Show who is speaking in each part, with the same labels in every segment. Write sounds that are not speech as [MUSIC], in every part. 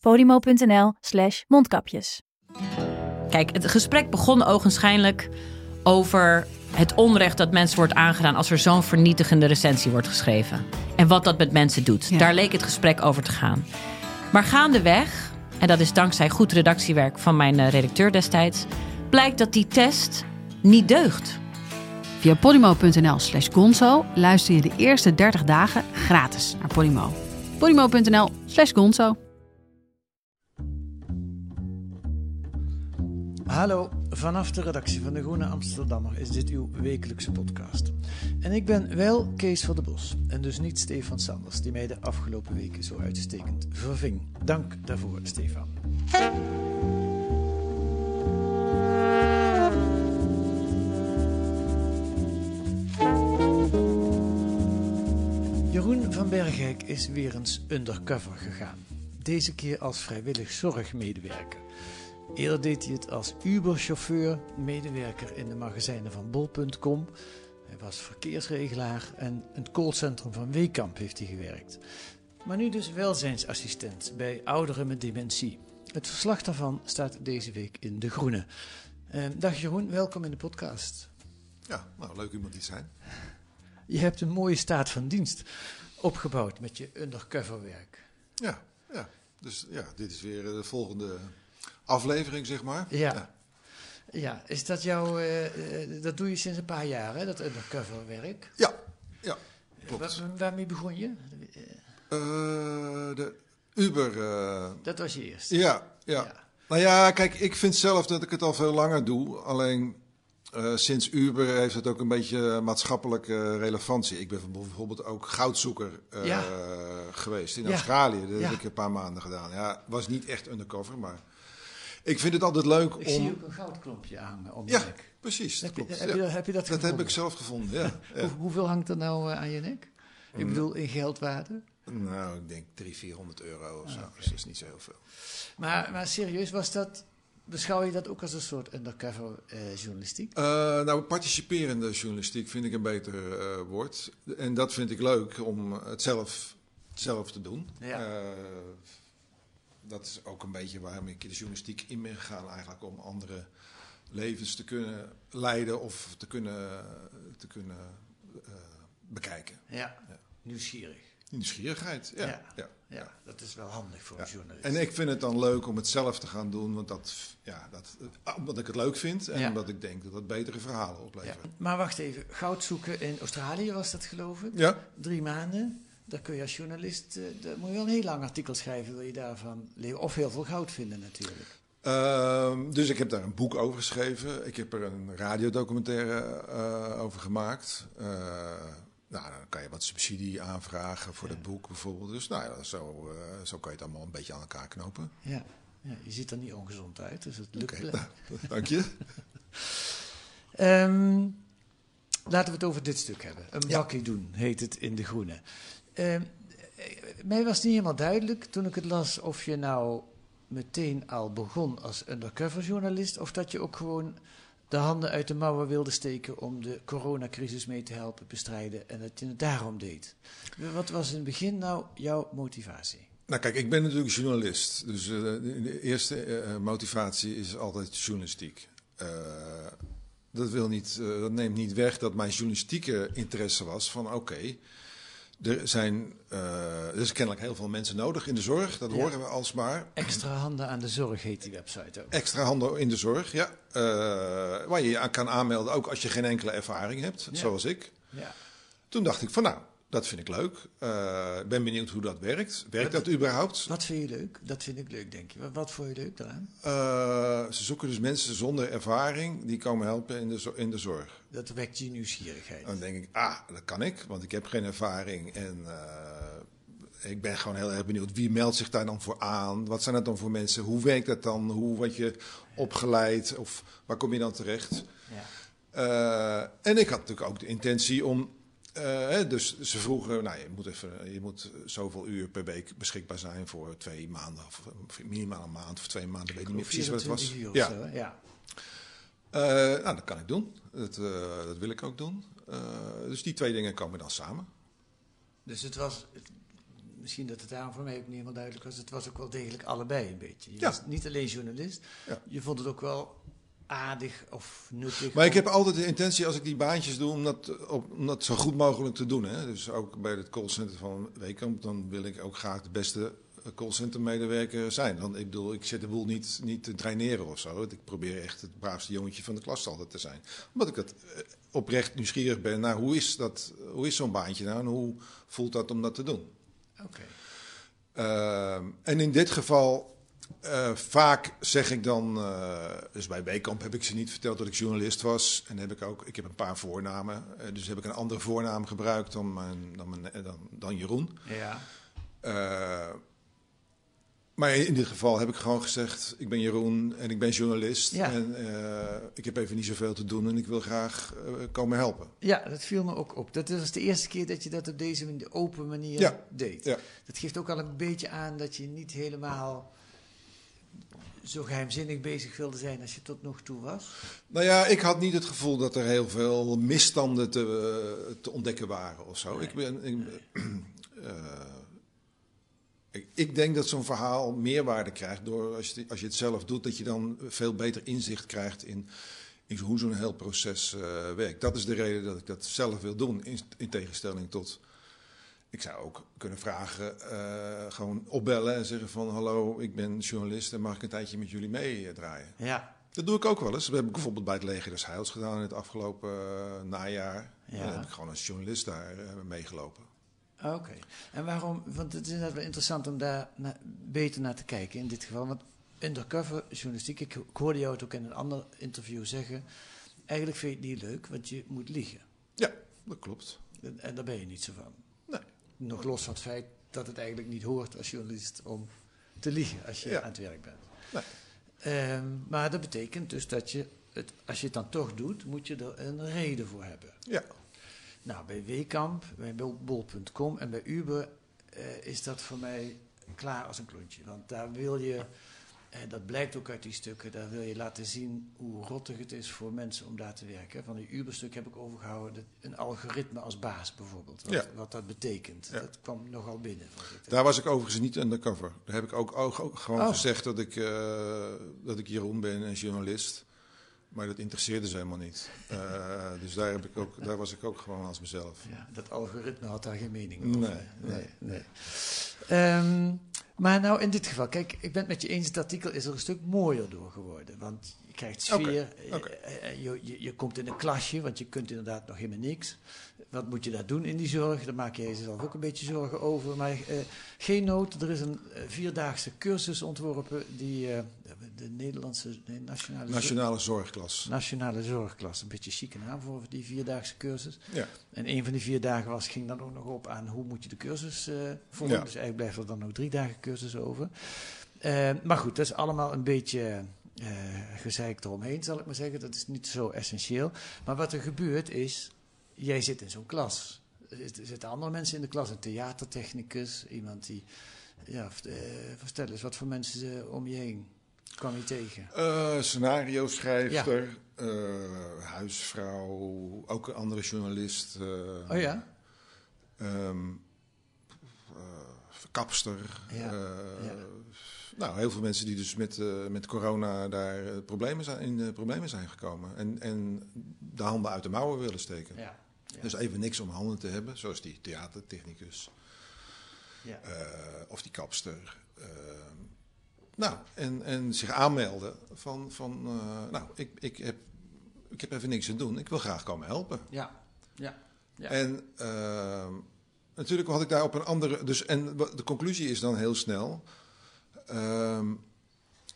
Speaker 1: podimo.nl slash mondkapjes.
Speaker 2: Kijk, het gesprek begon ogenschijnlijk over het onrecht dat mensen wordt aangedaan als er zo'n vernietigende recensie wordt geschreven. En wat dat met mensen doet.
Speaker 3: Ja.
Speaker 2: Daar leek het gesprek over te gaan. Maar gaandeweg, en dat is dankzij goed redactiewerk van mijn eh, redacteur destijds, blijkt dat die test niet deugt.
Speaker 3: Via podimo.nl slash gonzo luister je de eerste 30 dagen gratis naar Podimo. podimo.nl slash gonzo.
Speaker 4: Hallo, vanaf de redactie van de Groene Amsterdammer is dit uw wekelijkse podcast. En ik ben wel Kees van de Bos en dus niet Stefan Sanders, die mij de afgelopen weken zo uitstekend verving. Dank daarvoor, Stefan. Jeroen van Bergijk is weer eens undercover gegaan. Deze keer als vrijwillig zorgmedewerker. Eerder deed hij het als Uber-chauffeur, medewerker in de magazijnen van Bol.com. Hij was verkeersregelaar en een callcentrum van Weekamp heeft hij gewerkt. Maar nu dus welzijnsassistent bij ouderen met dementie. Het verslag daarvan staat deze week in De Groene. Eh, dag Jeroen, welkom in de podcast.
Speaker 5: Ja, nou, leuk iemand die zijn.
Speaker 4: Je hebt een mooie staat van dienst opgebouwd met je undercover werk.
Speaker 5: Ja, ja. Dus ja, dit is weer de volgende aflevering, zeg maar.
Speaker 4: Ja. Ja, is dat jouw. eh, eh, dat doe je sinds een paar jaar, hè, dat undercover werk?
Speaker 5: Ja, ja, klopt.
Speaker 4: Waar- waarmee begon je?
Speaker 5: Eh, de Uber.
Speaker 4: Dat was je eerste.
Speaker 5: ja, ja,
Speaker 4: Ja.
Speaker 5: Nou ja, kijk, ik vind zelf dat ik het al veel langer doe. Alleen sinds Uber heeft het ook een beetje maatschappelijke relevantie. Ik ben bijvoorbeeld ook goudzoeker
Speaker 4: Ja.
Speaker 5: geweest in. Australië. Dat heb ik een paar maanden gedaan. Ja, was niet echt undercover, maar ik vind het altijd leuk
Speaker 4: Ik
Speaker 5: om.
Speaker 4: zie ook een goudklompje hangen om je
Speaker 5: Ja,
Speaker 4: nek.
Speaker 5: precies. Dat
Speaker 4: Heb je,
Speaker 5: klopt.
Speaker 4: heb,
Speaker 5: Ja.
Speaker 4: je, dat- heb je dat
Speaker 5: Dat heb ik zelf gevonden, ja. [LAUGHS] ja.
Speaker 4: Hoe- hoeveel hangt er nou eh, aan je nek? Ik
Speaker 5: Mm.
Speaker 4: bedoel, in geldwaarde.
Speaker 5: Nou, ik denk 300, 400 euro
Speaker 4: Ah,
Speaker 5: of zo. Dus dat is niet zo heel veel.
Speaker 4: Maar, maar serieus, was dat, beschouw je dat ook als een soort undercover eh, journalistiek?
Speaker 5: Eh, nou, participerende journalistiek vind ik een beter eh, woord. En dat vind ik leuk om het zelf, zelf te doen.
Speaker 4: Ja.
Speaker 5: Dat is ook een beetje waarom ik de journalistiek in ben gegaan. Eigenlijk om andere levens te kunnen leiden of te kunnen, te kunnen eh, bekijken.
Speaker 4: Ja,
Speaker 5: Ja.
Speaker 4: nieuwsgierig.
Speaker 5: Nieuwsgierigheid, ja.
Speaker 4: Ja.
Speaker 5: ja.
Speaker 4: Ja, dat is wel handig voor een journalist.
Speaker 5: En ik vind het dan leuk om het zelf te gaan doen, want dat, ja, dat, eh, omdat ik het leuk vind en omdat ik denk dat het betere verhalen oplevert.
Speaker 4: Maar wacht even, goud zoeken in Australië was dat geloof ik?
Speaker 5: Ja,
Speaker 4: Drie maanden. Daar kun je als journalist, eh, daar moet je wel een heel lang artikel schrijven, wil je daarvan leren. Of heel veel goud vinden natuurlijk.
Speaker 5: Ehm, dus ik heb daar een boek over geschreven. Ik heb er een radiodocumentaire eh, over gemaakt. Eh, nou, dan kan je wat subsidie aanvragen voor dat boek bijvoorbeeld. Dus nou ja, zo, zo kan je het allemaal een beetje aan elkaar knopen.
Speaker 4: Ja. ja je ziet er niet ongezond uit, dus het lukt.
Speaker 5: Nou, [LAUGHS] dank je. [LAUGHS]
Speaker 4: Ehm, laten we het over dit stuk hebben. Een
Speaker 5: Ja.
Speaker 4: bakkie doen, heet het in De Groene. Ehm, eh, mij was niet helemaal duidelijk toen ik het las of je nou meteen al begon als undercover journalist... of dat je ook gewoon de handen uit de mouwen wilde steken om de coronacrisis mee te helpen bestrijden... en dat je het daarom deed. Wat was in het begin nou jouw motivatie?
Speaker 5: Nou kijk, ik ben natuurlijk journalist. Dus eh, de, eerste eh, motivatie is altijd journalistiek. Dat, wil niet, dat neemt niet weg dat mijn journalistieke interesse was van oké... er zijn er is kennelijk heel veel mensen nodig in de zorg. Dat
Speaker 4: Ja.
Speaker 5: horen we alsmaar.
Speaker 4: Extra handen aan de zorg heet die website ook.
Speaker 5: Extra handen in de zorg, ja. Eh, waar je je aan kan aanmelden, ook als je geen enkele ervaring hebt,
Speaker 4: Ja.
Speaker 5: zoals ik.
Speaker 4: Ja.
Speaker 5: Toen dacht ik van nou, dat vind ik leuk. Eh, Ik ben benieuwd hoe dat werkt. Werkt dat überhaupt?
Speaker 4: Wat vind je leuk? Dat vind ik leuk, denk je. Wat, wat vond je leuk daaraan?
Speaker 5: Eh, ze zoeken dus mensen zonder ervaring die komen helpen in de, in de zorg.
Speaker 4: Dat wekt je nieuwsgierigheid.
Speaker 5: Dan denk ik, ah, dat kan ik, want ik heb geen ervaring en eh, ik ben gewoon heel erg benieuwd. Wie meldt zich daar dan voor aan? Wat zijn dat dan voor mensen? Hoe werkt dat dan? Hoe word je opgeleid? Of waar kom je dan terecht?
Speaker 4: Ja.
Speaker 5: En ik had natuurlijk ook de intentie om. Eh, dus ze vroegen, nou, je moet, even, je moet zoveel uur per week beschikbaar zijn voor twee maanden, of minimaal een maand of twee maanden, weet ik niet meer precies wat het was.
Speaker 4: 24 uur of
Speaker 5: Ja,
Speaker 4: zo, ja.
Speaker 5: Eh, nou, dat kan ik doen. Dat, eh, dat wil ik ook doen. Dus die twee dingen komen dan samen.
Speaker 4: Dus het was, misschien dat het daarom voor mij ook niet helemaal duidelijk was, het was ook wel degelijk allebei een beetje. Je
Speaker 5: Ja.
Speaker 4: was niet alleen journalist,
Speaker 5: Ja.
Speaker 4: je vond het ook wel aardig of nuttig.
Speaker 5: Maar ik heb altijd de intentie als ik die baantjes doe om dat, op, om dat zo goed mogelijk te doen. Hè? Dus ook bij het callcenter van Weekamp, dan wil ik ook graag de beste eh, callcenter medewerker zijn. Want ik bedoel, ik zet de boel niet, niet te draineren of zo. Ik probeer echt het braafste jongetje van de klas altijd te zijn. Omdat ik dat eh, oprecht nieuwsgierig ben naar hoe is, dat, hoe is zo'n baantje nou en hoe voelt dat om dat te doen.
Speaker 4: Oké.
Speaker 5: Ehm, en in dit geval, eh, vaak zeg ik dan, eh, dus bij Weekamp heb ik ze niet verteld dat ik journalist was. En heb ik ook, ik heb een paar voornamen, eh, dus heb ik een andere voornaam gebruikt dan, mijn, dan, mijn, dan, dan Jeroen.
Speaker 4: Ja.
Speaker 5: Maar in dit geval heb ik gewoon gezegd, ik ben Jeroen en ik ben journalist.
Speaker 4: Ja.
Speaker 5: En ik heb even niet zoveel te doen en ik wil graag komen helpen.
Speaker 4: ja, dat viel me ook op. Dat was de eerste keer dat je dat op deze open manier
Speaker 5: Ja.
Speaker 4: deed.
Speaker 5: Ja.
Speaker 4: Dat geeft ook al een beetje aan dat je niet helemaal zo geheimzinnig bezig wilde zijn als je tot nog toe was.
Speaker 5: Nou ja, ik had niet het gevoel dat er heel veel misstanden te, eh, te ontdekken waren of zo. Ik, ben, ik, [CLEARS THROAT] eh, ik, ik denk dat zo'n verhaal meerwaarde krijgt door als je, als je het zelf doet, dat je dan veel beter inzicht krijgt in, in hoe zo'n heel proces eh, werkt. Dat is de reden dat ik dat zelf wil doen, in, in tegenstelling tot. Ik zou ook kunnen vragen, eh, gewoon opbellen en zeggen van hallo, ik ben journalist en mag ik een tijdje met jullie meedraaien.
Speaker 4: Ja.
Speaker 5: Dat doe ik ook wel eens. Dat heb ik bijvoorbeeld bij het Leger des Heils gedaan in het afgelopen eh, najaar.
Speaker 4: Ja.
Speaker 5: En dan heb ik gewoon als journalist daar eh, meegelopen.
Speaker 4: Oké. En waarom? Want het is inderdaad wel interessant om daar na- beter naar te kijken in dit geval. Want undercover journalistiek, ik, ik hoorde jou het ook in een ander interview zeggen. Eigenlijk vind je het niet leuk, want je moet liegen.
Speaker 5: Ja, dat klopt.
Speaker 4: En, en daar ben je niet zo van. Nog los van het feit dat het eigenlijk niet hoort als journalist om te liegen als je
Speaker 5: Ja.
Speaker 4: aan het werk bent.
Speaker 5: Nee.
Speaker 4: Ehm, maar dat betekent dus dat je, het, als je het dan toch doet, moet je er een reden voor hebben.
Speaker 5: Ja.
Speaker 4: Nou, bij Wekamp, bij bol.com en bij Uber eh, is dat voor mij klaar als een klontje. Want daar wil je, en dat blijkt ook uit die stukken, daar wil je laten zien hoe rottig het is voor mensen om daar te werken. Van die Uber-stuk heb ik overgehouden, een algoritme als baas bijvoorbeeld. Wat,
Speaker 5: Ja.
Speaker 4: wat dat betekent.
Speaker 5: Ja.
Speaker 4: Dat kwam nogal binnen.
Speaker 5: Daar was ik overigens niet undercover. Daar heb ik ook, ook, ook gewoon
Speaker 4: Oh.
Speaker 5: gezegd dat ik, eh, dat ik Jeroen ben en journalist. Maar dat interesseerde ze helemaal niet. Eh, dus daar, heb ik ook, daar was ik ook gewoon als mezelf.
Speaker 4: Ja, dat algoritme had daar geen mening over.
Speaker 5: Nee,
Speaker 4: nee, nee. Ehm, maar nou, in dit geval, kijk, ik ben het met je eens, het artikel is er een stuk mooier door geworden. Want je krijgt sfeer,
Speaker 5: oké.
Speaker 4: eh, eh, je, je, je komt in een klasje, want je kunt inderdaad nog helemaal niks. Wat moet je daar doen in die zorg? Daar maak je jezelf ook een beetje zorgen over. Maar eh, geen nood, er is een eh, vierdaagse cursus ontworpen die eh, de Nederlandse nee, nationale,
Speaker 5: Nationale zorgklas.
Speaker 4: nationale zorgklas, een beetje chique naam voor die vierdaagse cursus.
Speaker 5: Ja.
Speaker 4: En een van die vier dagen was, ging dan ook nog op aan hoe moet je de cursus eh volgen.
Speaker 5: Ja.
Speaker 4: Dus eigenlijk blijft er dan nog drie dagen cursus over. Maar goed, dat is allemaal een beetje gezeik eromheen, zal ik maar zeggen. Dat is niet zo essentieel. Maar wat er gebeurt is, jij zit in zo'n klas. Er zitten andere mensen in de klas, een theatertechnicus, iemand die... Ja, eh, vertel eens, wat voor mensen eh, om je heen kwam je tegen?
Speaker 5: Eh, scenario schrijfster, eh, huisvrouw, ook een andere journalist.
Speaker 4: Oh ja?
Speaker 5: eh, kapster.
Speaker 4: Ja, ja.
Speaker 5: Nou, heel veel mensen die dus met, met corona daar problemen zijn, in de problemen zijn gekomen. En, en de handen uit de mouwen willen steken.
Speaker 4: Ja. Ja.
Speaker 5: Dus even niks om handen te hebben, zoals die theatertechnicus
Speaker 4: ja.
Speaker 5: eh, of die kapster. eh, nou, en, en zich aanmelden van, van eh, nou, ik, ik, heb, ik heb even niks te doen, ik wil graag komen helpen.
Speaker 4: ja. ja. Ja.
Speaker 5: En ehm, natuurlijk had ik daar op een andere. Dus, en de conclusie is dan heel snel. ehm,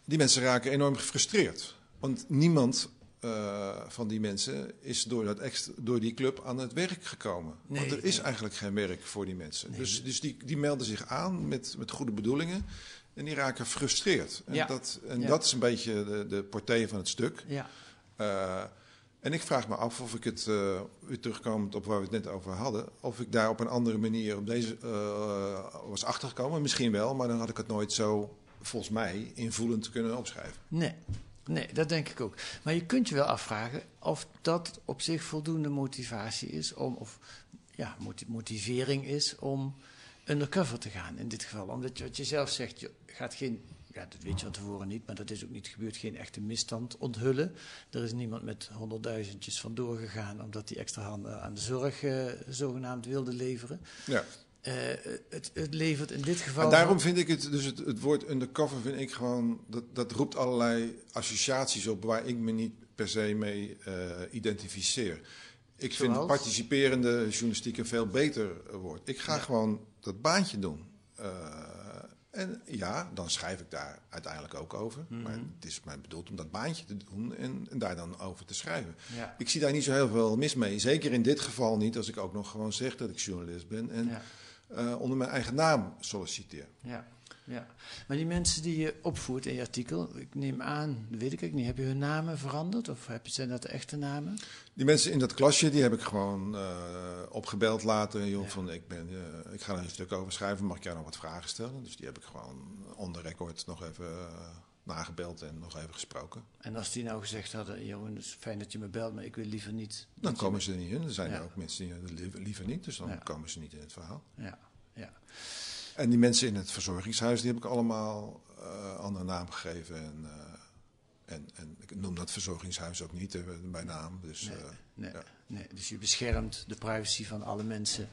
Speaker 5: die mensen raken enorm gefrustreerd. Want niemand eh, van die mensen is door, dat extra, door die club aan het werk gekomen.
Speaker 4: Nee,
Speaker 5: Want er is
Speaker 4: nee.
Speaker 5: eigenlijk geen werk voor die mensen.
Speaker 4: Nee.
Speaker 5: Dus, dus die, die melden zich aan met, met goede bedoelingen en die raken gefrustreerd. En,
Speaker 4: Ja.
Speaker 5: dat, en
Speaker 4: Ja.
Speaker 5: dat is een beetje de, de portée van het stuk.
Speaker 4: Ja.
Speaker 5: Eh, en ik vraag me af of ik het, eh weer terugkomend op waar we het net over hadden, of ik daar op een andere manier op deze was achtergekomen. Misschien wel, maar dan had ik het nooit zo, volgens mij, invoelend kunnen opschrijven.
Speaker 4: Nee. Nee, dat denk ik ook. Maar je kunt je wel afvragen of dat op zich voldoende motivatie is om, of ja, moti- motivering is om undercover te gaan in dit geval. Omdat je, wat je zelf zegt, je gaat geen, ja, dat weet je van tevoren niet, maar dat is ook niet gebeurd, geen echte misstand onthullen. Er is niemand met honderdduizendjes vandoor gegaan omdat hij extra handen aan de zorg eh, zogenaamd wilde leveren.
Speaker 5: Ja.
Speaker 4: Eh, het, het levert in dit geval.
Speaker 5: En daarom vind ik het, dus het, het woord undercover vind ik gewoon, dat, dat roept allerlei associaties op waar ik me niet per se mee eh, identificeer. Ik vind participerende journalistiek een veel beter woord. Ik ga gewoon dat baantje doen. Eh, en ja, dan schrijf ik daar uiteindelijk ook over.
Speaker 4: Mhm.
Speaker 5: Maar het is mij bedoeld om dat baantje te doen en, en daar dan over te schrijven.
Speaker 4: Ja.
Speaker 5: Ik zie daar niet zo heel veel mis mee. Zeker in dit geval niet, als ik ook nog gewoon zeg dat ik journalist ben. En
Speaker 4: Ja.
Speaker 5: Eh, onder mijn eigen naam solliciteer.
Speaker 4: Ja, ja. Maar die mensen die je opvoert in je artikel, ik neem aan, weet ik ook niet, heb je hun namen veranderd? Of heb je, zijn dat de echte namen?
Speaker 5: Die mensen in dat klasje, die heb ik gewoon eh, opgebeld later. Joh, van, ik, ben, eh, ik ga er een stuk over schrijven, mag ik jou nog wat vragen stellen? Dus die heb ik gewoon on the record nog even nagebeld en nog even gesproken.
Speaker 4: En als die nou gezegd hadden, Jeroen, het is fijn dat je me belt, maar ik wil liever niet.
Speaker 5: Dan komen ze er niet in. Er zijn
Speaker 4: Ja.
Speaker 5: ook mensen die liever, liever niet, dus dan
Speaker 4: Ja.
Speaker 5: komen ze niet in het verhaal.
Speaker 4: Ja, ja.
Speaker 5: En die mensen in het verzorgingshuis, die heb ik allemaal eh andere naam gegeven. En, eh, en, en ik noem dat verzorgingshuis ook niet eh, bij naam. Dus,
Speaker 4: Nee, nee,
Speaker 5: ja.
Speaker 4: nee. Dus je beschermt de privacy van alle mensen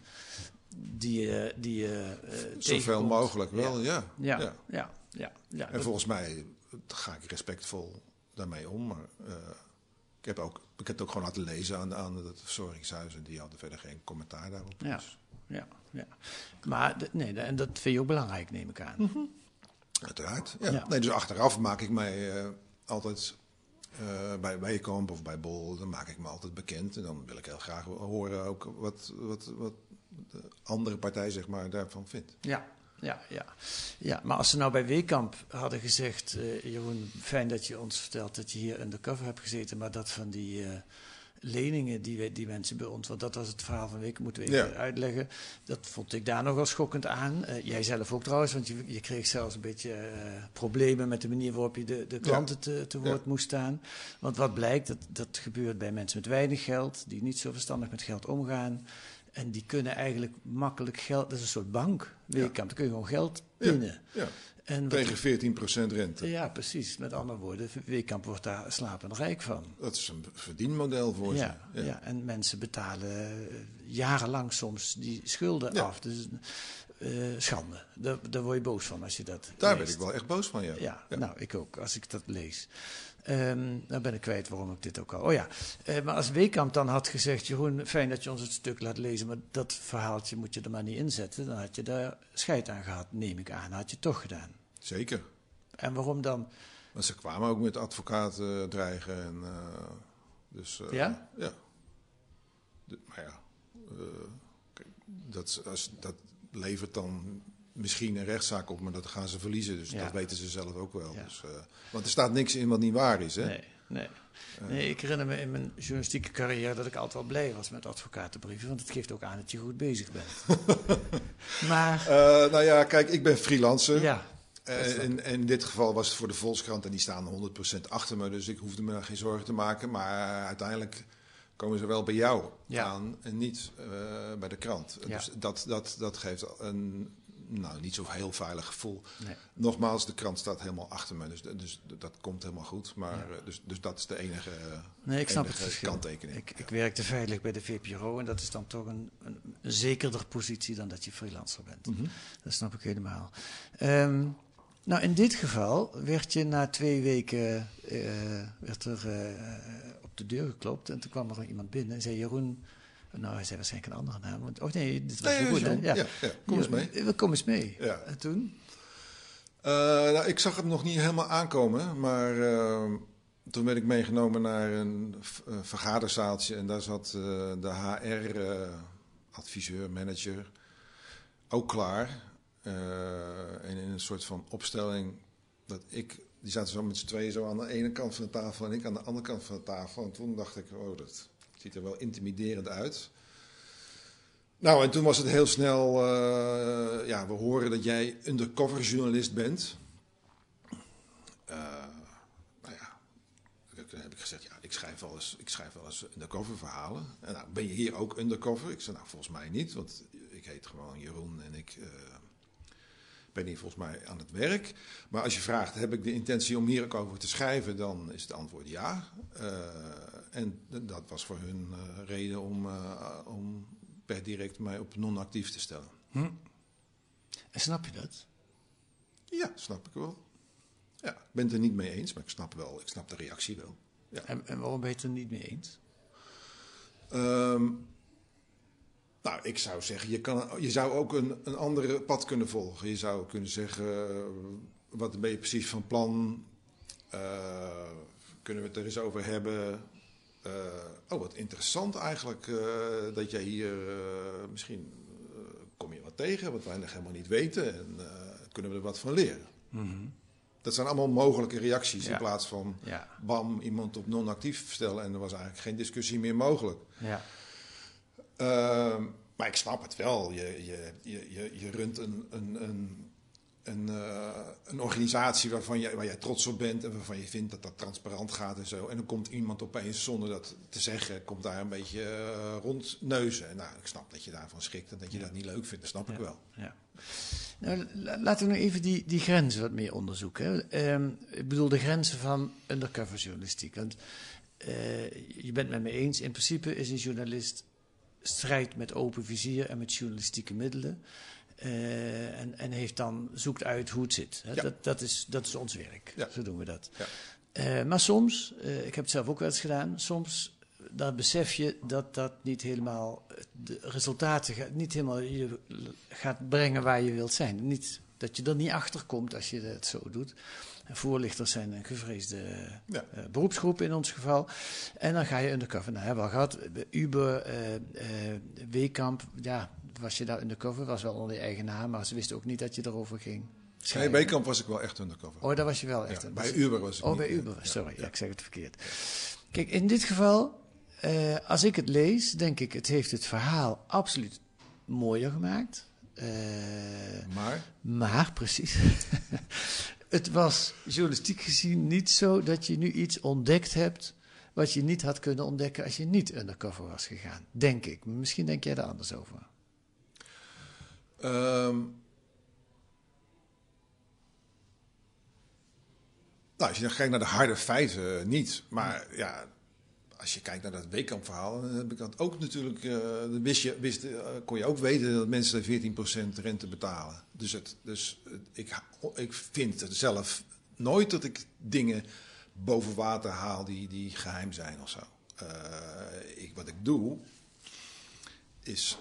Speaker 4: die je, die je
Speaker 5: Zoveel mogelijk wel, ja.
Speaker 4: Ja,
Speaker 5: ja.
Speaker 4: ja, ja. ja,
Speaker 5: En volgens mij ga ik respectvol daarmee om. Maar eh, ik, heb ook, ik heb het ook gewoon laten lezen aan, aan het verzorgingshuis. En die hadden verder geen commentaar daarop.
Speaker 4: Ja.
Speaker 5: Dus,
Speaker 4: ja, ja. Maar nee, en dat vind je ook belangrijk, neem ik aan.
Speaker 5: uiteraard. Ja.
Speaker 4: Ja.
Speaker 5: Nee, dus achteraf maak ik mij eh, altijd eh, bij Weekamp of bij Bol, dan maak ik me altijd bekend. En dan wil ik heel graag horen ook wat, wat, wat de andere partij zeg maar, daarvan vindt.
Speaker 4: Ja, ja, ja. ja, maar als ze nou bij Weekamp hadden gezegd... eh, Jeroen, fijn dat je ons vertelt dat je hier undercover hebt gezeten... maar dat van die eh, leningen die, die mensen bij ons... want dat was het verhaal van Week, moeten we even
Speaker 5: Ja.
Speaker 4: uitleggen. Dat vond ik daar nogal schokkend aan. Eh, jij zelf ook trouwens, want je, je kreeg zelfs een beetje problemen... met de manier waarop je de, de klanten te, te woord
Speaker 5: Ja.
Speaker 4: moest staan. Want wat blijkt, dat, dat gebeurt bij mensen met weinig geld... die niet zo verstandig met geld omgaan... En die kunnen eigenlijk makkelijk geld. Dat is een soort bank. Weekamp. Dan kun je gewoon geld
Speaker 5: Ja.
Speaker 4: pinnen.
Speaker 5: Ja,
Speaker 4: En
Speaker 5: tegen 14% rente.
Speaker 4: ja, precies. Met andere woorden, Weekamp wordt daar slapend rijk van.
Speaker 5: Dat is een verdienmodel voor
Speaker 4: Ja,
Speaker 5: ze.
Speaker 4: ja. en mensen betalen eh, jarenlang soms die schulden
Speaker 5: Ja.
Speaker 4: af. Dus eh, schande. Daar, daar word je boos van als je dat
Speaker 5: Daar
Speaker 4: leest.
Speaker 5: ben ik wel echt boos van, ja.
Speaker 4: Ja, nou, ik ook, als ik dat lees. Ehm dan ben ik kwijt waarom ik dit ook al... Oh ja, eh, maar als Weekamp dan had gezegd... Jeroen, fijn dat je ons het stuk laat lezen... maar dat verhaaltje moet je er maar niet inzetten... dan had je daar scheid aan gehad, neem ik aan. had je toch gedaan.
Speaker 5: Zeker.
Speaker 4: En waarom dan?
Speaker 5: Want ze kwamen ook met advocaten eh, dreigen. En, eh, dus, eh,
Speaker 4: Ja?
Speaker 5: Ja. De- maar ja, kijk, dat, als, dat levert dan misschien een rechtszaak op, maar dat gaan ze verliezen. Dus
Speaker 4: Ja.
Speaker 5: dat weten ze zelf ook wel.
Speaker 4: Ja.
Speaker 5: Dus, eh, want er staat niks in wat niet waar is. Hè?
Speaker 4: Nee, nee. nee, ik herinner me in mijn journalistieke carrière... dat ik altijd wel blij was met advocatenbrieven... want het geeft ook aan dat je goed bezig bent. [LAUGHS] maar,
Speaker 5: Eh, nou ja, kijk, ik ben freelancer.
Speaker 4: ja...
Speaker 5: Eh, in, in dit geval was het voor de Volkskrant en die staan 100% achter me. Dus ik hoefde me daar geen zorgen te maken. Maar uiteindelijk komen ze wel bij jou
Speaker 4: Ja.
Speaker 5: aan en niet eh, bij de krant.
Speaker 4: Ja.
Speaker 5: Dus dat, dat, dat geeft een nou, niet zo heel veilig gevoel.
Speaker 4: Nee.
Speaker 5: Nogmaals, de krant staat helemaal achter me. Dus, dus dat komt helemaal goed. Maar,
Speaker 4: Ja.
Speaker 5: eh, dus, dus dat is de enige,
Speaker 4: Nee, ik snap het verschil.
Speaker 5: kanttekening.
Speaker 4: Ik, ik werkte veilig bij de VPRO en dat is dan toch een, een, een zekerder positie dan dat je freelancer bent.
Speaker 5: Mhm.
Speaker 4: Dat snap ik helemaal. Ehm, nou, in dit geval werd je na twee weken eh, werd er, eh, op de deur geklopt en toen kwam er iemand binnen en zei Jeroen. Nou, hij zei waarschijnlijk een andere naam. Want, oh nee, dit was
Speaker 5: Nee,
Speaker 4: hè?
Speaker 5: John. Ja, ja, kom eens mee.
Speaker 4: Ja, Kom eens mee.
Speaker 5: Ja.
Speaker 4: En toen?
Speaker 5: Eh, nou, ik zag het nog niet helemaal aankomen, maar eh, toen werd ik meegenomen naar een een vergaderzaaltje en daar zat eh, de HR-adviseur, manager, ook klaar. Eh, en in een soort van opstelling dat ik, die zaten zo met z'n tweeën zo aan de ene kant van de tafel en ik aan de andere kant van de tafel. En toen dacht ik, oh, dat ziet er wel intimiderend uit. Nou, en toen was het heel snel, eh, ja, we horen dat jij undercover journalist bent. Eh, nou ja, toen heb ik gezegd, ja, ik schrijf wel eens, ik schrijf wel eens undercover verhalen. En nou, ben je hier ook undercover? Ik zei, nou, volgens mij niet, want ik heet gewoon Jeroen en ik eh, ben hier volgens mij aan het werk. Maar als je vraagt, heb ik de intentie om hier ook over te schrijven, dan is het antwoord ja. Eh, en dat was voor hun eh, reden om, eh, om per direct mij op non-actief te stellen.
Speaker 4: En snap je dat?
Speaker 5: Ja, snap ik wel. Ja, ik ben het er niet mee eens, maar ik snap wel, ik snap de reactie wel. Ja.
Speaker 4: En, en waarom ben je het er niet mee eens?
Speaker 5: Ehm, nou, ik zou zeggen, je, kan, je zou ook een, een andere pad kunnen volgen. Je zou kunnen zeggen, eh, wat ben je precies van plan? Kunnen we het er eens over hebben? Eh, oh, wat interessant eigenlijk eh, dat jij hier eh, misschien kom je wat tegen wat wij nog helemaal niet weten en kunnen we er wat van leren. Dat zijn allemaal mogelijke reacties
Speaker 4: Ja.
Speaker 5: in plaats van
Speaker 4: Ja.
Speaker 5: bam, iemand op non-actief stellen en er was eigenlijk geen discussie meer mogelijk.
Speaker 4: Ja.
Speaker 5: Ehm, maar ik snap het wel. Je, je, je, je, je runt een, een, een, een, eh, een organisatie waarvan jij, waar jij trots op bent en waarvan je vindt dat dat transparant gaat en zo. En dan komt iemand opeens, zonder dat te zeggen, komt daar een beetje eh, rondneuzen. En nou, ik snap dat je daarvan schrikt en dat je dat niet leuk vindt. Dat snap ik wel.
Speaker 4: Ja. Nou, la- laten we nu even die, die grenzen wat meer onderzoeken. Ehm, ik bedoel de grenzen van undercover journalistiek. Want eh, je bent met me eens, in principe is een journalist strijdt met open vizier en met journalistieke middelen. Eh, en, en heeft dan, zoekt uit hoe het zit. Hè.
Speaker 5: Ja.
Speaker 4: Dat, dat, is, dat is ons werk.
Speaker 5: Ja.
Speaker 4: Zo doen we dat.
Speaker 5: Ja.
Speaker 4: Eh, maar soms, eh, ik heb het zelf ook wel eens gedaan, soms dan besef je dat dat niet helemaal de resultaten gaat, niet helemaal je gaat brengen waar je wilt zijn. Niet, dat je er niet achter komt als je het zo doet. Voorlichters zijn een gevreesde
Speaker 5: Ja.
Speaker 4: beroepsgroep in ons geval. En dan ga je undercover. Nou, hebben we al gehad. Uber, Weekamp, ja, was je daar undercover? Was wel onder je eigen naam, maar ze wisten ook niet dat je erover ging.
Speaker 5: Nee, bij Kamp was ik wel echt undercover.
Speaker 4: Oh, daar was je wel echt.
Speaker 5: Ja, bij Uber was ik
Speaker 4: Oh,
Speaker 5: niet,
Speaker 4: bij Uber, sorry,
Speaker 5: ja.
Speaker 4: ja, ik zeg het verkeerd. Kijk, in dit geval, eh, als ik het lees, denk ik, het heeft het verhaal absoluut mooier gemaakt. Eh,
Speaker 5: Maar
Speaker 4: maar, precies, [LAUGHS] het was journalistiek gezien niet zo dat je nu iets ontdekt hebt wat je niet had kunnen ontdekken als je niet undercover was gegaan. Denk ik. Misschien denk jij er anders over.
Speaker 5: Ehm, nou, als je dan kijkt naar de harde feiten, eh, niet. Maar ja, als je kijkt naar dat Weekamp-verhaal, dan heb ik dat ook natuurlijk. dan wist je, wist, eh, kon je ook weten dat mensen 14% rente betalen. Dus, het, dus het- ik, ik vind het zelf nooit dat ik dingen boven water haal die, die geheim zijn of zo. Ik, wat ik doe, is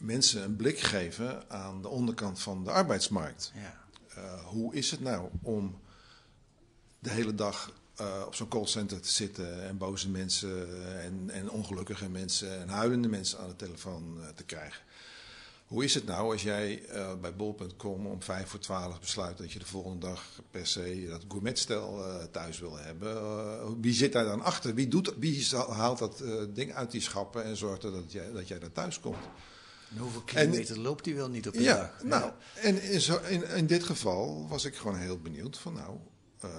Speaker 5: mensen een blik geven aan de onderkant van de arbeidsmarkt.
Speaker 4: Ja.
Speaker 5: Uh, hoe is het nou om de hele dag uh, op zo'n callcenter te zitten en boze mensen en, en ongelukkige mensen en huilende mensen aan de telefoon uh, te krijgen? Hoe is het nou als jij bij bol.com om vijf voor twaalf besluit dat je de volgende dag per se dat gourmetstel thuis wil hebben? Wie zit daar dan achter? Wie, doet, wie haalt dat ding uit die schappen en zorgt er dat jij, dat jij daar thuis komt?
Speaker 4: En hoeveel kilometer en, loopt die wel niet op een
Speaker 5: ja,
Speaker 4: dag?
Speaker 5: Nou, en in, zo, in, in, dit geval was ik gewoon heel benieuwd van nou, uh,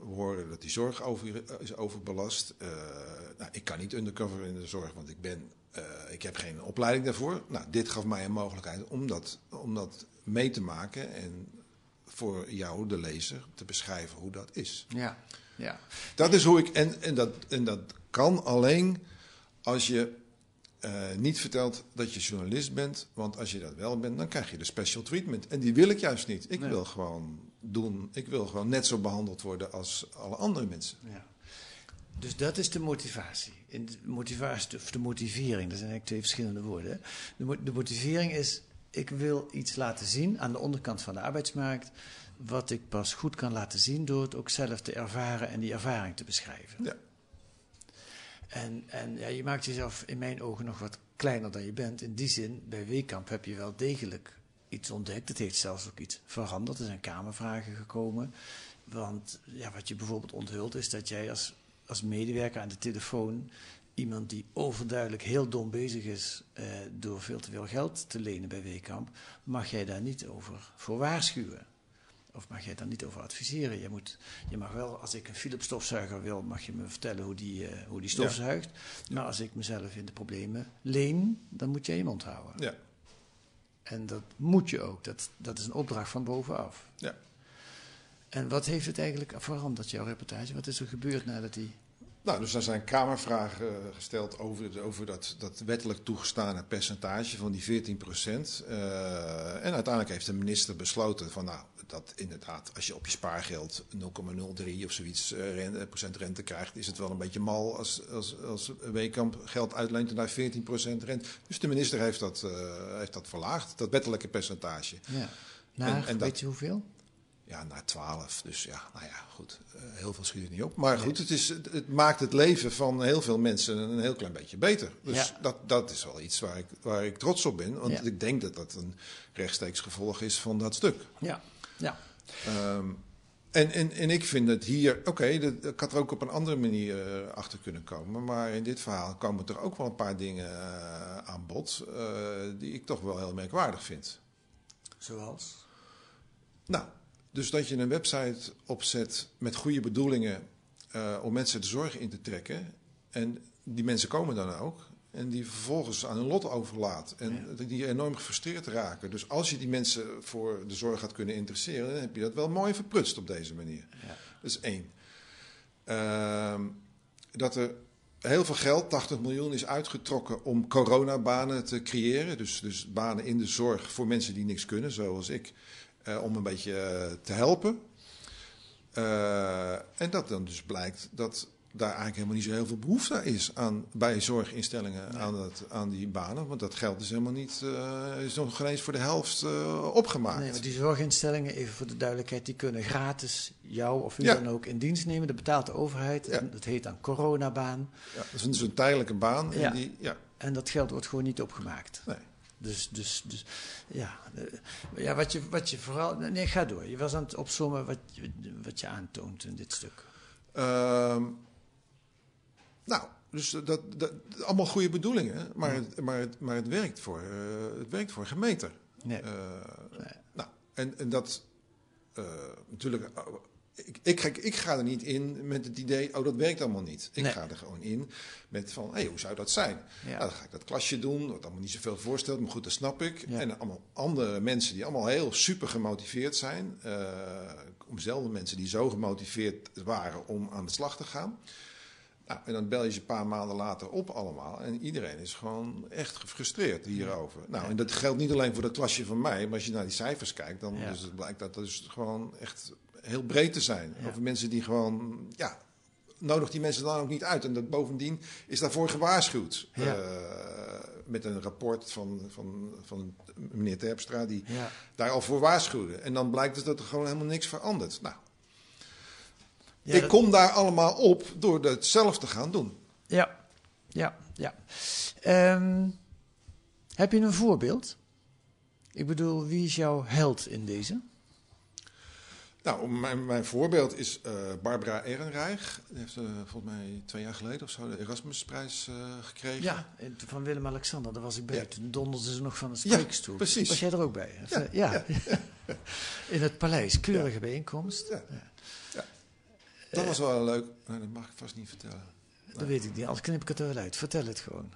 Speaker 5: we horen dat die zorg over, is overbelast. Uh, nou, ik kan niet undercover in de zorg, want ik ben, uh, ik heb geen opleiding daarvoor. Nou, dit gaf mij een mogelijkheid om dat, om dat mee te maken en voor jou, de lezer, te beschrijven hoe dat is.
Speaker 4: Ja, ja.
Speaker 5: Dat is hoe ik, en, en, dat, en dat kan alleen als je uh, niet vertelt dat je journalist bent. Want als je dat wel bent, dan krijg je de special treatment. En die wil ik juist niet. Ik nee. wil gewoon doen. Ik wil gewoon net zo behandeld worden als alle andere mensen.
Speaker 4: Ja. Dus dat is de motivatie. In de motivatie of de motivering, dat zijn eigenlijk twee verschillende woorden. De, mo de motivering is ik wil iets laten zien aan de onderkant van de arbeidsmarkt, wat ik pas goed kan laten zien door het ook zelf te ervaren en die ervaring te beschrijven.
Speaker 5: Ja.
Speaker 4: En, en ja, je maakt jezelf in mijn ogen nog wat kleiner dan je bent. In die zin, bij Weekamp heb je wel degelijk iets ontdekt. Het heeft zelfs ook iets veranderd. Er zijn kamervragen gekomen. Want ja, wat je bijvoorbeeld onthult is dat jij als, als medewerker aan de telefoon iemand die overduidelijk heel dom bezig is eh, door veel te veel geld te lenen bij Weekamp, mag jij daar niet over voor waarschuwen. Of mag jij daar niet over adviseren? Je, moet, je mag wel, als ik een Philips stofzuiger wil, mag je me vertellen hoe die, uh, hoe die stofzuigt. Ja. Maar als ik mezelf in de problemen leen, dan moet jij je mond houden.
Speaker 5: Ja.
Speaker 4: En dat moet je ook. Dat, dat is een opdracht van bovenaf.
Speaker 5: Ja.
Speaker 4: En wat heeft het eigenlijk veranderd, jouw reportage? Wat is er gebeurd nadat die...
Speaker 5: Nou, dus er zijn kamervragen gesteld over, over dat, dat wettelijk toegestane percentage van die 14 procent. Uh, en uiteindelijk heeft de minister besloten van nou, dat inderdaad als je op je spaargeld 0,03 of zoiets uh, rente, procent rente krijgt, is het wel een beetje mal als, als, als Weekamp geld uitleent en daar 14 procent rente. Dus de minister heeft dat, uh, heeft dat verlaagd, dat wettelijke percentage.
Speaker 4: Ja. Naar, en, en weet dat, je hoeveel?
Speaker 5: Ja, naar 12. Dus ja, nou ja, goed. Uh, heel veel schiet er niet op. Maar goed, het, is, het, het, maakt het leven van heel veel mensen een heel klein beetje beter. Dus ja. dat, dat is wel iets waar ik, waar ik trots op ben. Want ja. ik denk dat dat een rechtstreeks gevolg is van dat stuk.
Speaker 4: Ja, ja.
Speaker 5: Um, en, en, en ik vind het hier, oké, okay, ik had er ook op een andere manier uh, achter kunnen komen. Maar in dit verhaal komen er ook wel een paar dingen uh, aan bod uh, die ik toch wel heel merkwaardig vind.
Speaker 4: Zoals?
Speaker 5: Nou, dus dat je een website opzet met goede bedoelingen uh, om mensen de zorg in te trekken. En die mensen komen dan ook. En die vervolgens aan hun lot overlaat. En ja. die enorm gefrustreerd raken. Dus als je die mensen voor de zorg gaat kunnen interesseren, dan heb je dat wel mooi verprutst op deze manier.
Speaker 4: Ja.
Speaker 5: Dat is één. Uh, dat er heel veel geld, 80 miljoen, is uitgetrokken om coronabanen te creëren. Dus, dus banen in de zorg voor mensen die niks kunnen, zoals ik. Uh, om een beetje uh, te helpen. Uh, en dat dan dus blijkt dat daar eigenlijk helemaal niet zo heel veel behoefte is aan, bij zorginstellingen nee. aan, dat, aan die banen. Want dat geld is helemaal niet, is nog geen eens voor de helft opgemaakt.
Speaker 4: Nee, maar die zorginstellingen, even voor de duidelijkheid, die kunnen gratis jou of u ja. dan ook in dienst nemen. Dat betaalt de overheid. Ja. En dat heet dan coronabaan.
Speaker 5: Ja, dat is een, tijdelijke baan.
Speaker 4: Ja.
Speaker 5: En, die, ja.
Speaker 4: en dat geld wordt gewoon niet opgemaakt.
Speaker 5: Nee.
Speaker 4: Dus, dus, dus ja, ja wat, je, wat je vooral. Nee, ga door. Je was aan het opzommen wat, wat je aantoont in dit stuk.
Speaker 5: Um, nou, dus dat, dat, allemaal goede bedoelingen, maar, ja. het, maar, het, maar het werkt voor, uh, het werkt voor gemeter.
Speaker 4: Nee.
Speaker 5: Uh, nee. Nou, en, en dat uh, natuurlijk. Ik, ik, ga, ik ga er niet in met het idee, oh dat werkt allemaal niet. Ik
Speaker 4: nee.
Speaker 5: ga er gewoon in met van, hé, hey, hoe zou dat zijn?
Speaker 4: Ja.
Speaker 5: Nou, dan ga ik dat klasje doen, wat allemaal niet zoveel voorstelt, maar goed, dat snap ik.
Speaker 4: Ja.
Speaker 5: En allemaal andere mensen die allemaal heel super gemotiveerd zijn. Uh, om mensen die zo gemotiveerd waren om aan de slag te gaan. Nou, en dan bel je ze een paar maanden later op allemaal. En iedereen is gewoon echt gefrustreerd hierover. Nou, en dat geldt niet alleen voor dat klasje van mij. Maar als je naar die cijfers kijkt, dan
Speaker 4: Ja.
Speaker 5: dus het blijkt dat dat dus gewoon echt heel breed te zijn.
Speaker 4: Ja.
Speaker 5: Over mensen die gewoon, ja, nodig die mensen dan ook niet uit. En dat bovendien is daarvoor gewaarschuwd.
Speaker 4: Ja.
Speaker 5: Uh, met een rapport van, van, van meneer Terpstra, die
Speaker 4: Ja.
Speaker 5: daar al voor waarschuwde. En dan blijkt dus dat er gewoon helemaal niks verandert. Nou,
Speaker 4: Ja,
Speaker 5: ik
Speaker 4: dat-
Speaker 5: kom daar allemaal op door het zelf te gaan doen.
Speaker 4: Ja, ja, ja. Ehm, heb je een voorbeeld? Ik bedoel, wie is jouw held in deze?
Speaker 5: Nou, mijn, mijn voorbeeld is uh, Barbara Ehrenreich. Die heeft uh, volgens mij twee jaar geleden of zo de Erasmusprijs uh, gekregen.
Speaker 4: Ja, van Willem-Alexander, daar was ik bij.
Speaker 5: Ja.
Speaker 4: Toen donderden ze nog van de
Speaker 5: Ja,
Speaker 4: spreekstoel.
Speaker 5: precies.
Speaker 4: Was jij er ook bij?
Speaker 5: Ja,
Speaker 4: eh, ja.
Speaker 5: ja. [LAUGHS] [LAUGHS]
Speaker 4: In het paleis, keurige bijeenkomst.
Speaker 5: Ja. Dat was wel leuk. Nou, dat mag ik vast niet vertellen.
Speaker 4: Dat weet ik niet, anders knip ik het er wel uit. Vertel het gewoon.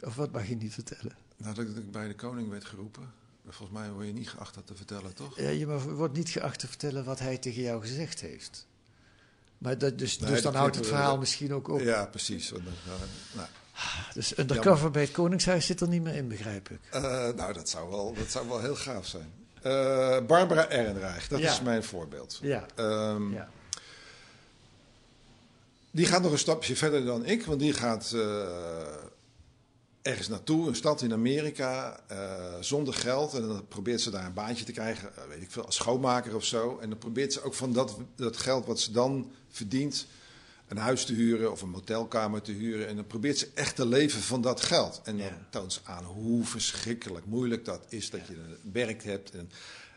Speaker 4: Of wat mag je niet vertellen?
Speaker 5: Nou, dat ik bij de koning werd geroepen. Volgens mij word je niet geacht dat te vertellen, toch?
Speaker 4: Ja, je wordt niet geacht te vertellen wat hij tegen jou gezegd heeft. Maar dat, dus,
Speaker 5: Nee,
Speaker 4: dus dan houdt het
Speaker 5: we
Speaker 4: verhaal misschien ook op.
Speaker 5: Ja, precies. Want dan- nou, nou,
Speaker 4: Dus undercover bij het Koningshuis zit er niet meer in, begrijp ik.
Speaker 5: eh, nou, dat zou wel, dat zou wel heel gaaf zijn. Eh, Barbara Ehrenreich, dat
Speaker 4: Ja.
Speaker 5: is mijn voorbeeld.
Speaker 4: Ja.
Speaker 5: Ehm,
Speaker 4: Ja.
Speaker 5: Die gaat nog een stapje verder dan ik, want die gaat eh, ergens naartoe, een stad in Amerika, eh, zonder geld. En dan probeert ze daar een baantje te krijgen, eh, weet ik veel, als schoonmaker of zo. En dan probeert ze ook van dat, dat geld wat ze dan verdient, een huis te huren of een motelkamer te huren. En dan probeert ze echt te leven van dat geld. En dan
Speaker 4: Ja.
Speaker 5: toont ze aan hoe verschrikkelijk moeilijk dat is dat je een werk hebt en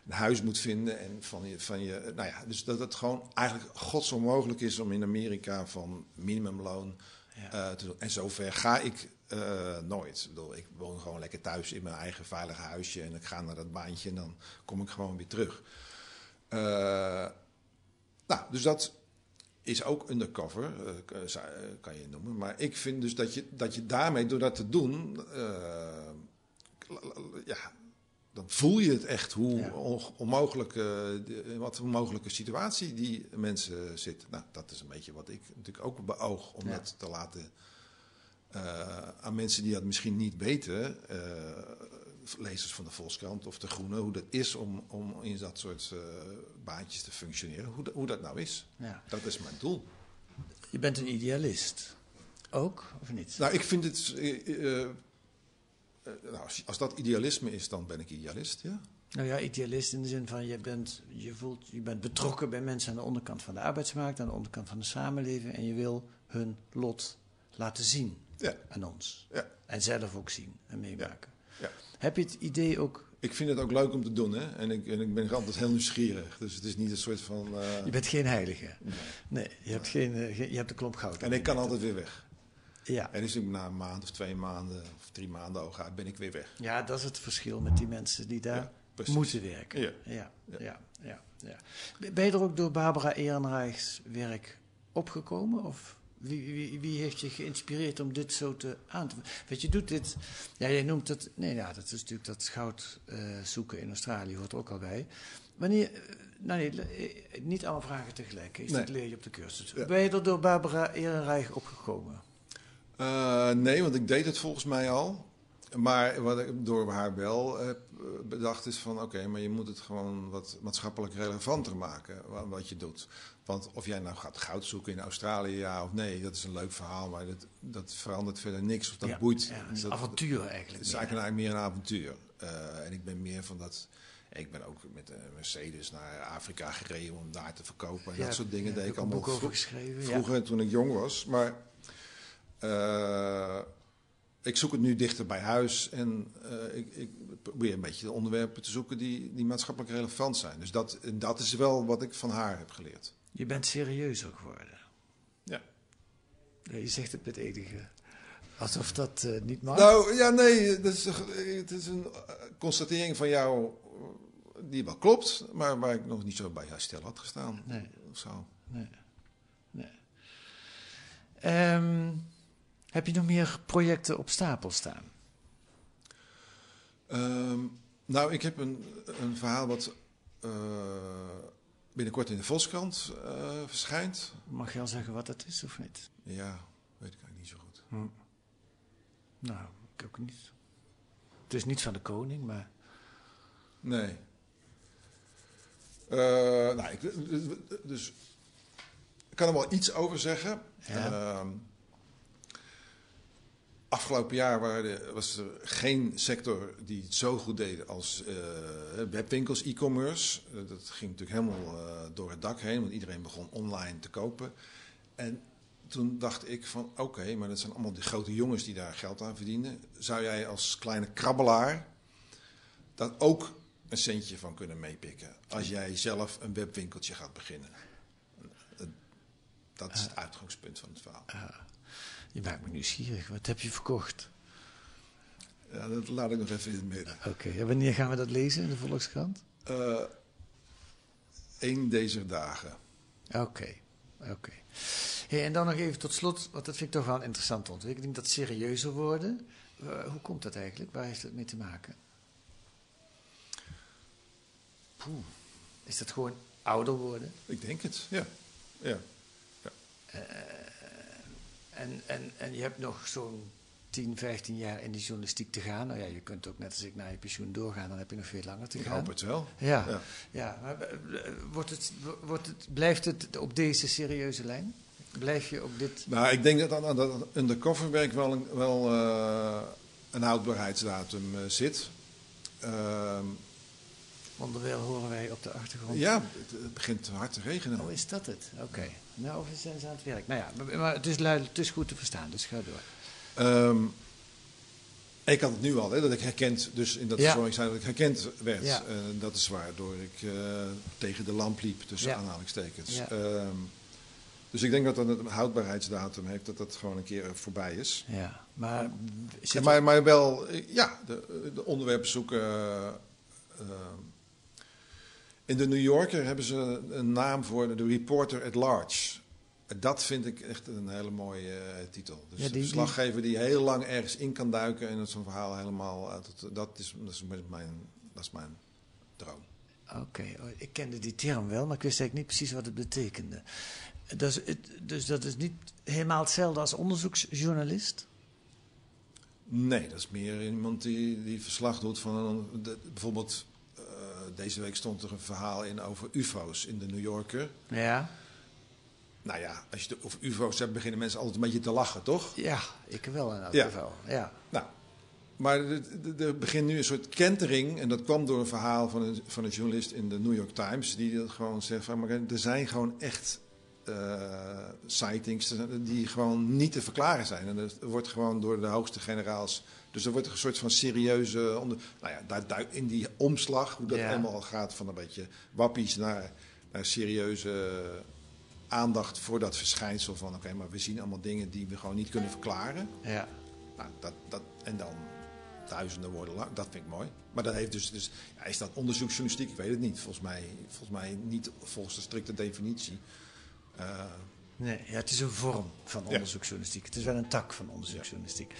Speaker 5: een huis moet vinden. En van je, van je, nou ja, dus dat het gewoon eigenlijk godsonmogelijk is om in Amerika van minimumloon
Speaker 4: Ja.
Speaker 5: eh, te doen. En zover ga ik eh, nooit. Ik, bedoel, ik woon gewoon lekker thuis in mijn eigen veilige huisje en ik ga naar dat baantje en dan kom ik gewoon weer terug. Eh, nou, dus dat is ook undercover, eh, kan je noemen. Maar ik vind dus dat je, dat je daarmee, door dat te doen, ja, dan voel je het echt hoe
Speaker 4: Ja.
Speaker 5: on- onmogelijk, wat een onmogelijke situatie die mensen zitten. Nou, dat is een beetje wat ik natuurlijk ook beoog om
Speaker 4: Ja.
Speaker 5: dat te laten eh, aan mensen die dat misschien niet weten, eh, lezers van de Volkskrant of de Groene, hoe dat is om, om in dat soort eh, baantjes te functioneren, hoe, dat- hoe dat nou is.
Speaker 4: Ja.
Speaker 5: Dat is mijn doel.
Speaker 4: Je bent een idealist. Ook, of niet?
Speaker 5: Nou, ik vind het. nou, als, als dat idealisme is, dan ben ik idealist, ja.
Speaker 4: Nou ja, idealist in de zin van je bent, je voelt, je bent betrokken bij mensen aan de onderkant van de arbeidsmarkt, aan de onderkant van de samenleving en je wil hun lot laten zien
Speaker 5: Ja,
Speaker 4: aan ons.
Speaker 5: ja,
Speaker 4: En zelf ook zien en meemaken.
Speaker 5: ja.
Speaker 4: Heb je het idee ook,
Speaker 5: Ik vind het ook leuk om te doen, hè. En ik, en ik ben altijd heel nieuwsgierig. Dus het is niet een soort van... eh,
Speaker 4: je bent geen heilige. Nee, je hebt, geen, eh, geen- je hebt een klomp goud.
Speaker 5: en ik kan altijd weer weg.
Speaker 4: Ja.
Speaker 5: En dus ik na een maand of twee maanden of drie maanden ogen uit ben ik weer weg.
Speaker 4: ja, dat is het verschil met die mensen die daar moeten werken.
Speaker 5: Ja.
Speaker 4: Ja, ja, ja, ja. Ben je er ook door Barbara Ehrenreichs werk opgekomen? Of wie, wie, wie heeft je geïnspireerd om dit zo te aan te... Want je doet dit... Ja, jij noemt het... Nee, ja, dat is natuurlijk dat goud eh, zoeken in Australië hoort er ook al bij. Wanneer... eh, nou nee, eh, niet alle vragen tegelijk. Is
Speaker 5: Nee.
Speaker 4: Dat leer je op de cursus.
Speaker 5: Ja.
Speaker 4: Ben je er door Barbara Ehrenreich opgekomen?
Speaker 5: Nee, want ik deed het volgens mij al. Maar wat ik door haar wel heb eh, bedacht is van... oké, maar je moet het gewoon wat maatschappelijk relevanter maken, wa- wat je doet. Want of jij nou gaat goud zoeken in Australië, ja of nee... dat is een leuk verhaal, maar dat, dat verandert verder niks. Of dat
Speaker 4: Ja,
Speaker 5: boeit.
Speaker 4: Ja, is
Speaker 5: dat,
Speaker 4: avontuur eigenlijk.
Speaker 5: Het is eigenlijk meer een avontuur. Eh, en ik ben meer van dat... Ik ben ook met een Mercedes naar Afrika gereden om daar te verkopen. En
Speaker 4: Ja,
Speaker 5: dat soort dingen deed ik
Speaker 4: ook een
Speaker 5: allemaal
Speaker 4: boek over
Speaker 5: vro-
Speaker 4: geschreven.
Speaker 5: vroeger toen ik jong was. Maar eh, ik zoek het nu dichter bij huis. En eh, ik, ik probeer een beetje de onderwerpen te zoeken die, die maatschappelijk relevant zijn. Dus dat, dat is wel wat ik van haar heb geleerd.
Speaker 4: Je bent serieuzer geworden.
Speaker 5: Ja.
Speaker 4: Je zegt het met enige. Alsof dat eh, niet mag.
Speaker 5: Nou, ja, nee, dat is, het is een eh, constatering van jou die wel klopt, maar waar ik nog niet zo bij haar stil had gestaan.
Speaker 4: Nee.
Speaker 5: Of zo.
Speaker 4: Nee. nee. Ehm, heb je nog meer projecten op stapel staan?
Speaker 5: Ehm, nou, ik heb een, een verhaal wat eh, binnenkort in de Volkskrant eh, verschijnt.
Speaker 4: Mag je al zeggen wat het is of niet?
Speaker 5: Ja, weet ik eigenlijk niet zo goed.
Speaker 4: Nou, ik ook niet. Het is niet van de koning, maar.
Speaker 5: Nee. Eh, nou, ik, dus ik kan er wel iets over zeggen.
Speaker 4: Ja.
Speaker 5: Afgelopen jaar waren, was er geen sector die het zo goed deed als eh, webwinkels, e-commerce. Eh, dat ging natuurlijk helemaal eh, door het dak heen, want iedereen begon online te kopen. En toen dacht ik van, oké, maar dat zijn allemaal die grote jongens die daar geld aan verdienen. Zou jij als kleine krabbelaar daar ook een centje van kunnen meepikken? Als jij zelf een webwinkeltje gaat beginnen. Dat is het uitgangspunt van het verhaal.
Speaker 4: Je maakt me nieuwsgierig. Wat heb je verkocht?
Speaker 5: Ja, dat laat ik nog even in het midden.
Speaker 4: Oké, en wanneer gaan we dat lezen in de Volkskrant?
Speaker 5: Eén deze dagen.
Speaker 4: Oké, oké. Hey, en dan nog even tot slot, want dat vind ik toch wel een interessante ontwikkeling, dat serieuzer worden. Eh, hoe komt dat eigenlijk? Waar heeft het mee te maken? Poeh. Is dat gewoon ouder worden?
Speaker 5: Ik denk het, ja. ja.
Speaker 4: En, en, en je hebt nog zo'n 10, 15 jaar in die journalistiek te gaan. Nou ja, je kunt ook net als ik naar je pensioen doorgaan, dan heb je nog veel langer te
Speaker 5: Ik
Speaker 4: gaan.
Speaker 5: hoop het wel.
Speaker 4: Ja,
Speaker 5: Ja.
Speaker 4: ja. maar eh, wordt het, wordt het, blijft het op deze serieuze lijn? Blijf je op dit...
Speaker 5: Nou, ik denk dat, dat, dat undercover werk wel, een- wel eh, een houdbaarheidsdatum eh, zit. Ehm,
Speaker 4: Onderwijl horen wij op de achtergrond.
Speaker 5: ja, het, het begint hard te regenen.
Speaker 4: Oh, is dat het? Oké. Nou, of zijn ze aan het werk? Nou ja, maar, het, is luid, het is goed te verstaan, dus ga door.
Speaker 5: Ehm, ik had het nu al, hè, dat ik herkend, dus in dat
Speaker 4: Ja.
Speaker 5: verzorgingsteam, dat ik herkend werd.
Speaker 4: Ja.
Speaker 5: Eh, dat is waardoor ik eh, tegen de lamp liep, tussen
Speaker 4: Ja.
Speaker 5: aanhalingstekens.
Speaker 4: Ja.
Speaker 5: Ehm, dus ik denk dat dat een houdbaarheidsdatum heeft, dat dat gewoon een keer eh, voorbij is.
Speaker 4: Ja, maar...
Speaker 5: Maar, maar wel, ja, de, de onderwerpen zoeken. In de New Yorker hebben ze een naam voor de reporter at large. Dat vind ik echt een hele mooie eh, titel. Dus
Speaker 4: Ja, die-
Speaker 5: de verslaggever die heel lang ergens in kan duiken en zo'n verhaal helemaal. uit het- dat, is, dat, is mijn, dat is mijn droom.
Speaker 4: Oké, oh, ik kende die term wel, maar ik wist eigenlijk niet precies wat het betekende. Dus, het, dus dat is niet helemaal hetzelfde als onderzoeksjournalist?
Speaker 5: Nee, dat is meer iemand die, die verslag doet van een, de- bijvoorbeeld. Deze week stond er een verhaal in over UFO's in de New Yorker.
Speaker 4: Ja.
Speaker 5: Nou ja, als je het over UFO's hebt, beginnen mensen altijd een beetje te lachen, toch?
Speaker 4: Ja, ik wel in elk
Speaker 5: Ja.
Speaker 4: geval. Ja.
Speaker 5: Nou, maar er- begint nu een soort kentering. En dat kwam door een verhaal van een, van een journalist in de New York Times. Die dat gewoon zegt van, maar er zijn gewoon echt sightings die gewoon niet te verklaren zijn. En er wordt gewoon door de hoogste generaals... Dus er wordt een soort van serieuze... Onder, nou ja, daar, in die omslag, hoe dat
Speaker 4: Ja.
Speaker 5: helemaal gaat van een beetje wappies naar, naar serieuze aandacht voor dat verschijnsel van... Oké, maar we zien allemaal dingen die we gewoon niet kunnen verklaren.
Speaker 4: ja.
Speaker 5: Nou, dat, dat, en dan duizenden woorden lang, dat vind ik mooi. Maar dat heeft dus, dus ja, is dat onderzoeksjournalistiek? Ik weet het niet. Volgens mij, volgens mij niet volgens de strikte definitie. Eh,
Speaker 4: Nee, ja, het is een vorm van onderzoeksjournalistiek. Het is wel een tak van onderzoeksjournalistiek.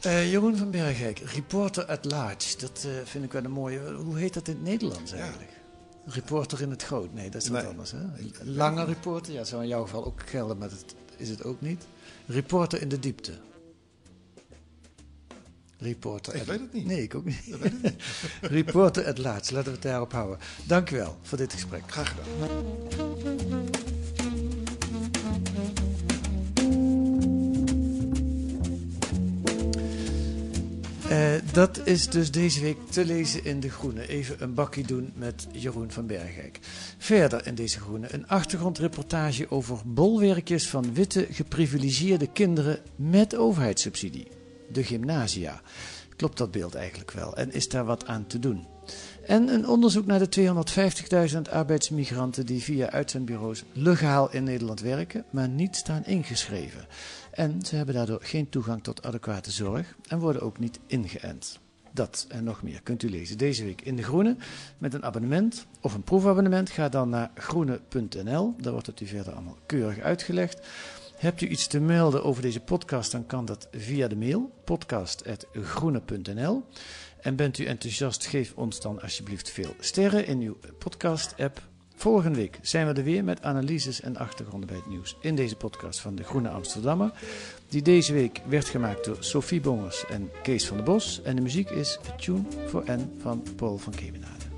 Speaker 4: Eh, Jeroen van Bergijk, reporter at large. Dat eh, vind ik wel een mooie. Hoe heet dat in het Nederlands
Speaker 5: Ja.
Speaker 4: eigenlijk? Reporter in het groot. Nee, dat is wat
Speaker 5: Nee.
Speaker 4: anders. Hè? Lange reporter, ja, zou in jouw geval ook gelden, maar dat is het ook niet. Reporter in de diepte. Reporter
Speaker 5: Ik
Speaker 4: at-
Speaker 5: weet het niet.
Speaker 4: Nee, ik ook niet. [LAUGHS] reporter at large, laten we het daarop houden. Dank u wel voor dit gesprek.
Speaker 5: graag gedaan.
Speaker 4: Eh, dat is dus deze week te lezen in De Groene. Even een bakkie doen met Jeroen van Bergijk. Verder in deze Groene een achtergrondreportage over bolwerkjes van witte geprivilegeerde kinderen met overheidssubsidie. De gymnasia. Klopt dat beeld eigenlijk wel? En is daar wat aan te doen? En een onderzoek naar de 250.000 arbeidsmigranten die via uitzendbureaus legaal in Nederland werken, maar niet staan ingeschreven. En ze hebben daardoor geen toegang tot adequate zorg en worden ook niet ingeënt. Dat en nog meer kunt u lezen deze week in De Groene. Met een abonnement of een proefabonnement ga dan naar groene.nl. Daar wordt het u verder allemaal keurig uitgelegd. Hebt u iets te melden over deze podcast, dan kan dat via de mail podcast.groene.nl. En bent u enthousiast, geef ons dan alsjeblieft veel sterren in uw podcast-app. Volgende week zijn we er weer met analyses en achtergronden bij het nieuws in deze podcast van de Groene Amsterdammer. Die deze week werd gemaakt door Sophie Bongers en Kees van der Bos. En de muziek is Tune for N van Paul van Kemenade.